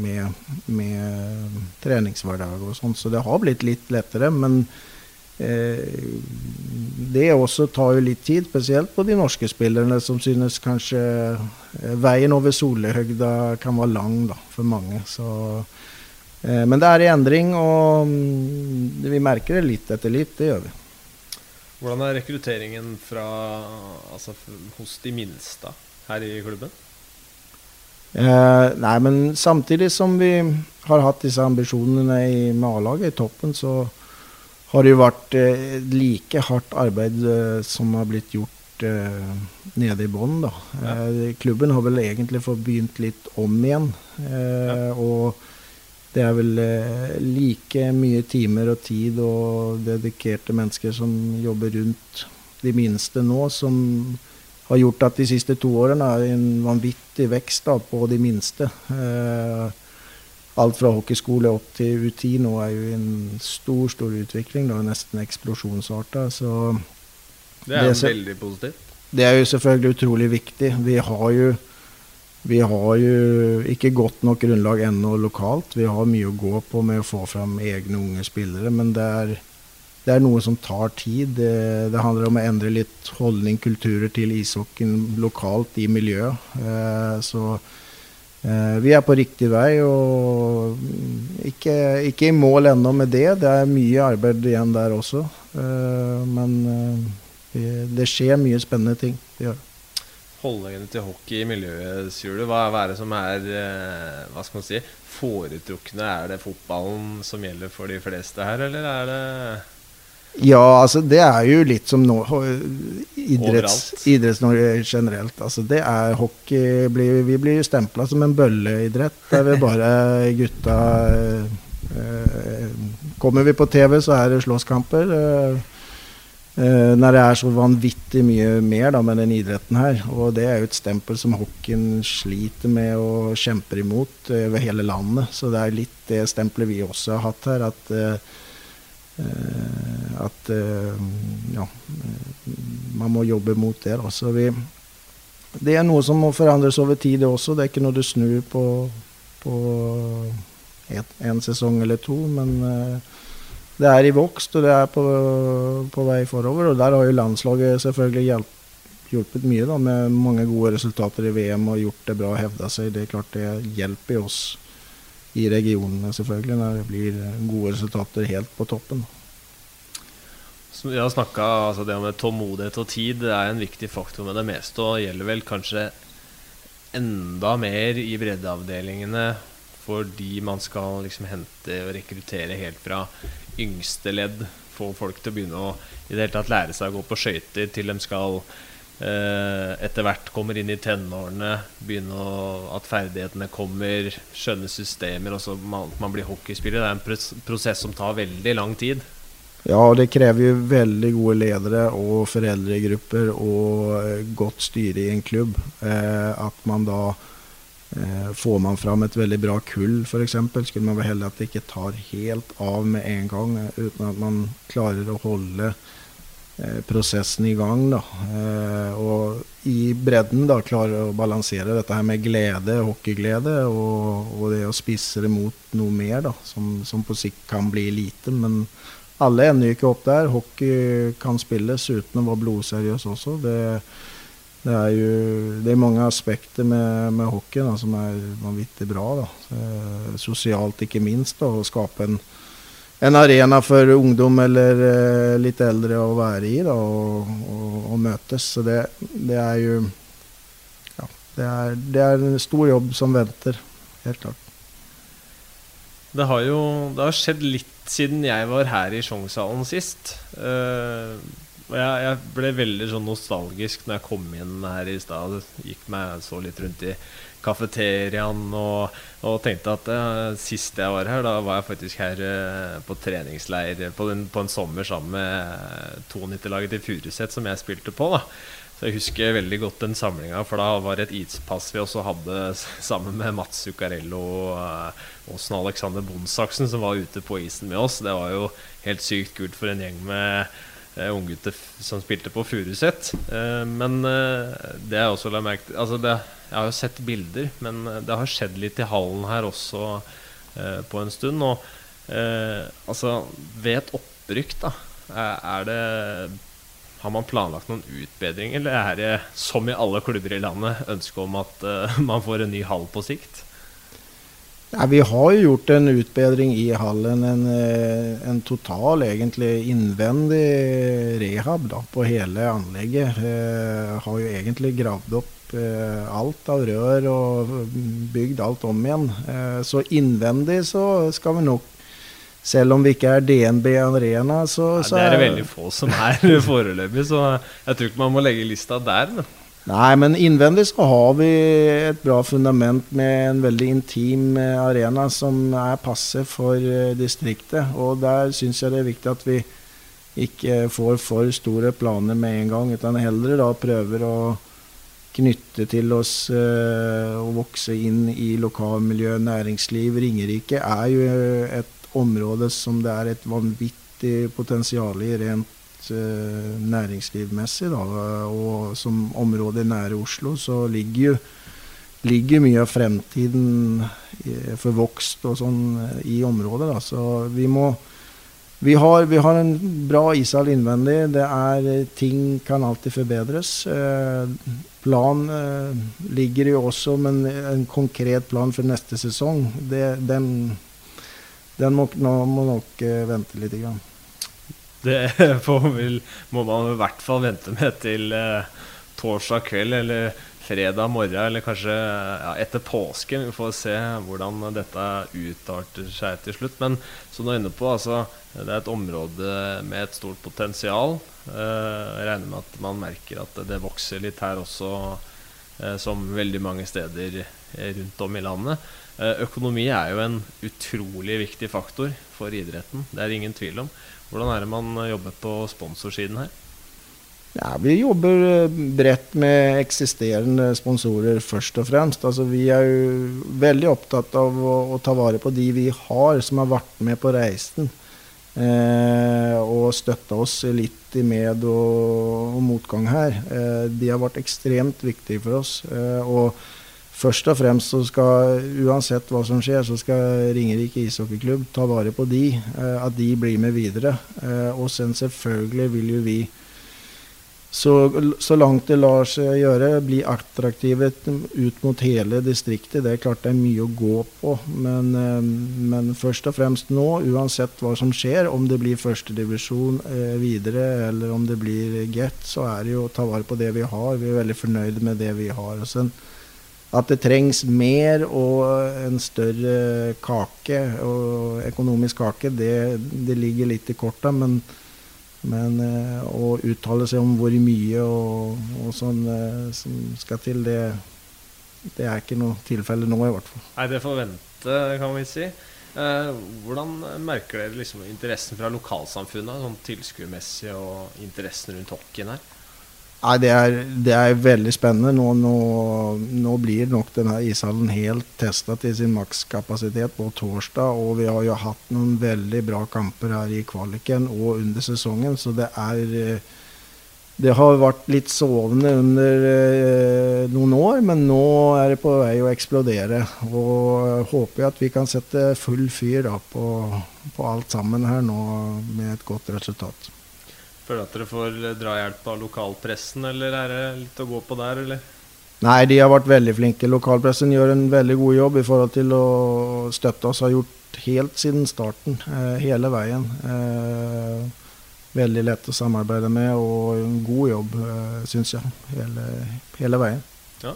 med, med treningshverdag og sånn. Så det har blitt litt lettere. Men eh, det også tar jo litt tid, spesielt på de norske spillerne, som synes kanskje eh, veien over solhøgda kan være lang da, for mange. Så, eh, men det er i endring, og mm, vi merker det litt etter litt. Det gjør vi. Hvordan er rekrutteringen fra, altså, hos de minste? Her i klubben? Eh, nei, men samtidig som vi har hatt disse ambisjonene i, med A-laget i toppen, så har det jo vært eh, like hardt arbeid eh, som har blitt gjort eh, nede i bånn. Ja. Eh, klubben har vel egentlig fått begynt litt om igjen. Eh, ja. Og det er vel like mye timer og tid og dedikerte mennesker som jobber rundt de minste nå, som har gjort at de siste to årene er en vanvittig vekst da, på de minste. Eh, alt fra hockeyskole opp til U10 nå er jo en stor stor utvikling. Da, nesten eksplosjonsarta. Så det er det, veldig positivt. Det er jo selvfølgelig utrolig viktig. Vi har jo, vi har jo ikke godt nok grunnlag ennå lokalt. Vi har mye å gå på med å få fram egne unge spillere. Men det er det er noe som tar tid. Det, det, handler om å endre litt holdning, kulturer til ishockeyen lokalt i miljøet. Eh, så eh, vi er på riktig vei, og ikke, ikke i mål ennå med det. Det er mye arbeid igjen der også. Eh, men eh, det skjer mye spennende ting. Det gjør holdningene til hockey i miljøet, sier du? Hva er det som er eh, hva skal man si, foretrukne? Er det fotballen som gjelder for de fleste her, eller er det ja, altså det er jo litt som no, idretts, Idretts-Norge generelt. Altså det er hockey blir, Vi blir jo stempla som en bølleidrett der vi bare gutta eh, Kommer vi på TV, så er det slåsskamper. Eh, eh, når det er så vanvittig mye mer da, med den idretten her. Og det er jo et stempel som hockeyen sliter med og kjemper imot eh, over hele landet. Så det er litt det stempelet vi også har hatt her. at eh, Eh, at eh, ja, man må jobbe mot det. Da. Vi, det er noe som må forandres over tid også. Det er ikke noe du snur på, på et, en sesong eller to. Men eh, det er i vokst, og det er på, på vei forover. Og der har jo landslaget selvfølgelig hjulpet hjulpet mye da, med mange gode resultater i VM og gjort det bra og hevda seg. Det er klart det hjelper oss i regionene, selvfølgelig, når det blir gode resultater helt på toppen. Vi har snakka altså Det med tålmodighet og tid det er en viktig faktor med det meste, og gjelder vel kanskje enda mer i breddeavdelingene fordi man skal liksom hente og rekruttere helt fra yngste ledd. Få folk til å begynne å i det hele tatt lære seg å gå på skøyter til de skal eh, etter hvert kommer inn i tenårene, begynne å, at ferdighetene kommer, skjønne systemer, og så man, man blir hockeyspiller. Det er en prosess som tar veldig lang tid. Ja, det krever jo veldig gode ledere og foreldregrupper og eh, godt styre i en klubb. Eh, at man da eh, får man fram et veldig bra kull, f.eks. Skulle man være heldig at det ikke tar helt av med en gang, eh, uten at man klarer å holde eh, prosessen i gang. Da. Og i bredden da klare å balansere dette her med glede, hockeyglede, og, og det å spisse det mot noe mer, da, som, som på sikt kan bli lite. men alle ender ikke opp der. Hockey kan spilles uten å være blodseriøs også. Det, det, er jo det er mange aspekter med, med hockey da, som er vanvittig bra. Da. Sosialt ikke minst. Da, å skape en, en, arena for ungdom eller eh, litt eldre å være i da, og, og, og møtes. Så det, det er jo ja, det er, det er en stor jobb som venter. Helt klart. Det har jo det har skjedd litt siden jeg var her i Sjongsalen sist. Uh, og jeg, jeg, ble veldig sånn nostalgisk når jeg kom inn her i stad. Gikk meg så litt rundt i kafeteriaen og, og, tenkte at uh, sist jeg var her, da var jeg faktisk her uh, på treningsleir på, den, på, en sommer sammen med 92-laget til Furuset, som jeg spilte på. da så Jeg husker veldig godt den samlinga, for da var det et ispass vi også hadde sammen med Mats Zuccarello og Åsen Alexander Bonsaksen, som var ute på isen med oss. Det var jo helt sykt kult for en gjeng med uh, unggutter som spilte på Furuset. Uh, men det er også la merke altså det, Jeg har jo sett bilder, men det har skjedd litt i hallen her også på en stund. Og altså, ved et opprykk, da, er det har man planlagt noen utbedring, eller er det, som i alle klubber i landet, ønske om at uh, man får en ny hall på sikt? Ja, vi har jo gjort en utbedring i hallen. En, eh, en total, egentlig innvendig rehab da, på hele anlegget. Eh, har jo egentlig gravd opp eh, alt av rør og bygd alt om igjen. Eh, så innvendig så skal vi nok selv om vi ikke er DNB Arena, så, så Det er det veldig få som er foreløpig, så jeg tror ikke man må legge lista der. Men. Nei, men innvendig så har vi et bra fundament med en veldig intim eh, arena som er passe for eh, distriktet. Og der syns jeg det er viktig at vi ikke får for store planer med en gang, utan heller da prøver å knytte til oss uh, og vokse inn i lokalmiljø, næringsliv. Ringerike er jo et område som det er et vanvittig potensial i rent uh, næringslivmessig. Da. Og som område nære Oslo så ligger jo ligger mye av fremtiden for vokst og sånn i området. Da. Så vi må vi har, vi har, en bra ishall innvendig. Det er, ting kan alltid forbedres. Eh, plan eh, ligger jo også, men en konkret plan for neste sesong, det, den, den må, må, nok eh, vente litt. Grann. Det vel, må man i hvert fall vente med til eh, torsdag kveld eller fredag morgen, eller kanskje ja, etter påsken. Vi får se hvordan dette utarter seg til slutt. Men som du er inne på, altså, det er et område med et stort potensial. Eh, jeg regner med at man merker at det vokser litt her også, eh, som veldig mange steder rundt om i landet. Eh, økonomi er jo en utrolig viktig faktor for idretten. Det er ingen tvil om. Hvordan er det man jobber på sponsorsiden her? Ja, vi jobber eh, bredt med eksisterende sponsorer først og fremst. Altså, vi er jo veldig opptatt av å, å, ta vare på de vi har som har vært med på reisen. Eh, og støtta oss litt i med- og, og motgang her. Eh, de har vært ekstremt viktige for oss. Eh, og først og fremst så skal, uansett hva som skjer, så skal Ringerike ishockeyklubb ta vare på de. Eh, at de blir med videre. Eh, og sen selvfølgelig vil jo vi så, så, langt det lar seg gjøre, bli attraktive ut mot hele distriktet. Det er klart det er mye å gå på, men, eh, men først og fremst nå, uansett hva som skjer, om det blir førstedivisjon eh, videre eller om det blir get, så er det jo å ta vare på det vi har. Vi er veldig fornøyde med det vi har. Og sen, at det trengs mer og en større kake, og økonomisk kake, det, det ligger litt i korta. men men eh, å uttale seg om hvor mye og, og sånn eh, som skal til, det, det, er ikke noe tilfelle nå, i hvert fall. Nei, det får vente, kan vi si. Eh, hvordan merker dere liksom interessen fra lokalsamfunnet, sånn tilskuermessig, og interessen rundt hockeyen her? Nei, det er, det er, veldig spennende. Nå, nå, nå, blir nok denne ishallen helt testa til sin makskapasitet på torsdag. Og vi har jo hatt noen veldig bra kamper her i kvaliken og under sesongen. Så det er eh, Det har vært litt sovende under eh, noen år, men nå er det på vei å eksplodere. Og håper at vi kan sette full fyr da, på, på alt sammen her nå med et godt resultat. Føler at dere får dra hjelp av lokalpressen, eller er det litt å gå på der, eller? Nei, de har vært veldig flinke. Lokalpressen gjør en veldig god jobb i forhold til å støtte oss. Har gjort helt siden starten, eh, hele veien. Eh, veldig lett å samarbeide med, og en god jobb, eh, syns jeg, hele, hele, veien. Ja.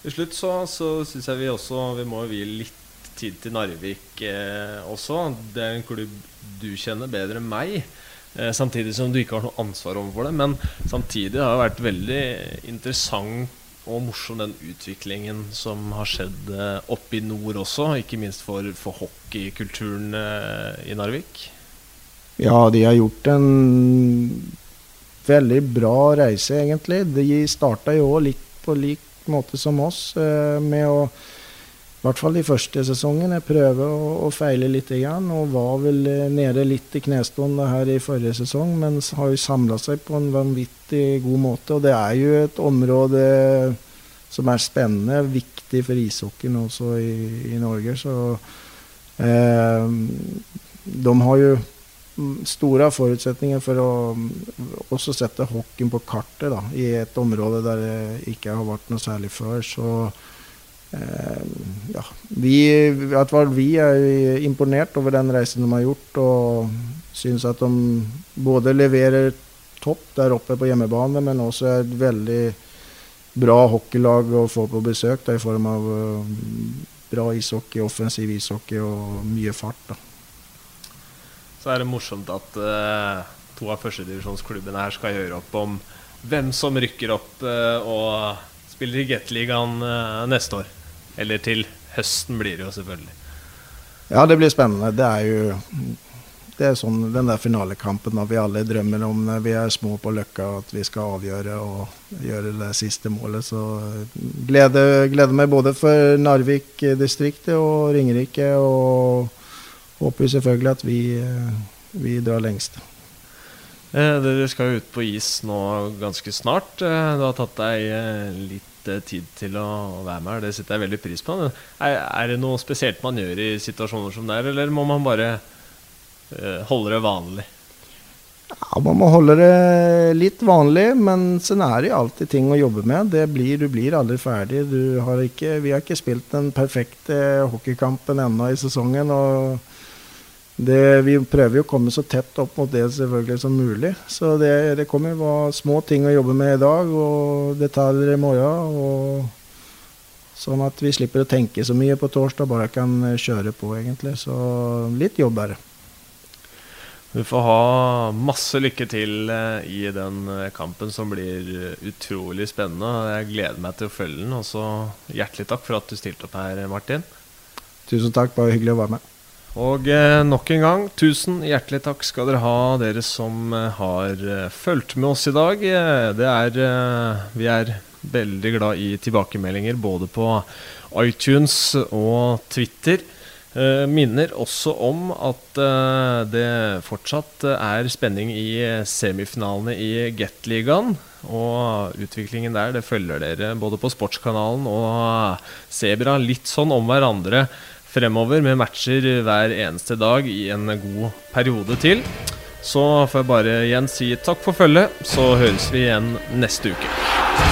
Til slutt så, så syns jeg vi også vi må vie litt tid til Narvik eh, også. Det er en klubb du kjenner bedre enn meg. Eh, samtidig som du ikke har noe ansvar overfor det. Men samtidig har det vært veldig interessant og morsom den utviklingen som har skjedd eh, oppe i nord også. Ikke minst for, for hockeykulturen eh, i Narvik. Ja, de har gjort en veldig bra reise, egentlig. De starta jo litt på lik måte som oss, med å i hvert fall de første sesongene. Prøve å, feile litt. Igjen, og var vel eh, nede litt i knestående her i forrige sesong, men har jo samla seg på en vanvittig god måte. Og det er jo et område som er spennende, viktig for ishockeyen også i, i, Norge. Så eh, de har jo store forutsetninger for å også sette hockeyen på kartet da, i et område der det ikke har vært noe særlig før. så ja, vi, vi er imponert over den reisen de har gjort, og syns at de både leverer topp der oppe på hjemmebane, men også er et veldig bra hockeylag å få på besøk da, i form av uh, bra ishockey, offensiv ishockey og mye fart. Da. Så er det morsomt at uh, to av førstedivisjonsklubbene her skal gjøre opp om hvem som rykker opp uh, og spiller i Gateligaen neste år. Eller til høsten blir det jo selvfølgelig. Ja, det blir spennende. Det er jo det er sånn den der finalekampen vi alle drømmer om når vi er små på Løkka, at vi skal avgjøre og gjøre det siste målet. Så gleder, gleder meg både for Narvik-distriktet og Ringerike, og håper selvfølgelig at vi, vi drar lengst. Eh, dere skal jo ut på is nå ganske snart. Du har tatt deg eh, tid til å være med her. Det setter jeg veldig pris på. Er, er, det noe spesielt man gjør i situasjoner som det er, eller må man bare uh, holde det vanlig? Ja, Man må holde det litt vanlig, men sen er det jo alltid ting å jobbe med. Blir, du blir aldri ferdig. Har ikke, vi har ikke spilt den perfekte hockeykampen ennå i sesongen. og det, Vi prøver jo å komme så tett opp mot det selvfølgelig som mulig. Så det, det kommer jo små ting å jobbe med i dag, og detaljer i morgen. og Sånn at vi slipper å tenke så mye på torsdag, bare kan kjøre på, egentlig. Så litt jobb er det. Du får ha masse lykke til eh, i den eh, kampen som blir eh, utrolig spennende. Jeg gleder meg til å følge den. Og så hjertelig takk for at du stilte opp her, Martin. Tusen takk, bare hyggelig å være med. Og nok en gang, tusen hjertelig takk skal dere ha, dere som har fulgt med oss i dag. Det er Vi er veldig glad i tilbakemeldinger både på iTunes og Twitter. Minner også om at det fortsatt er spenning i semifinalene i Gateligaen. Og utviklingen der det følger dere både på Sportskanalen og Sebra litt sånn om hverandre fremover, med matcher hver eneste dag i en god periode til. Så får jeg bare igjen si takk for følget, så høres vi igjen neste uke.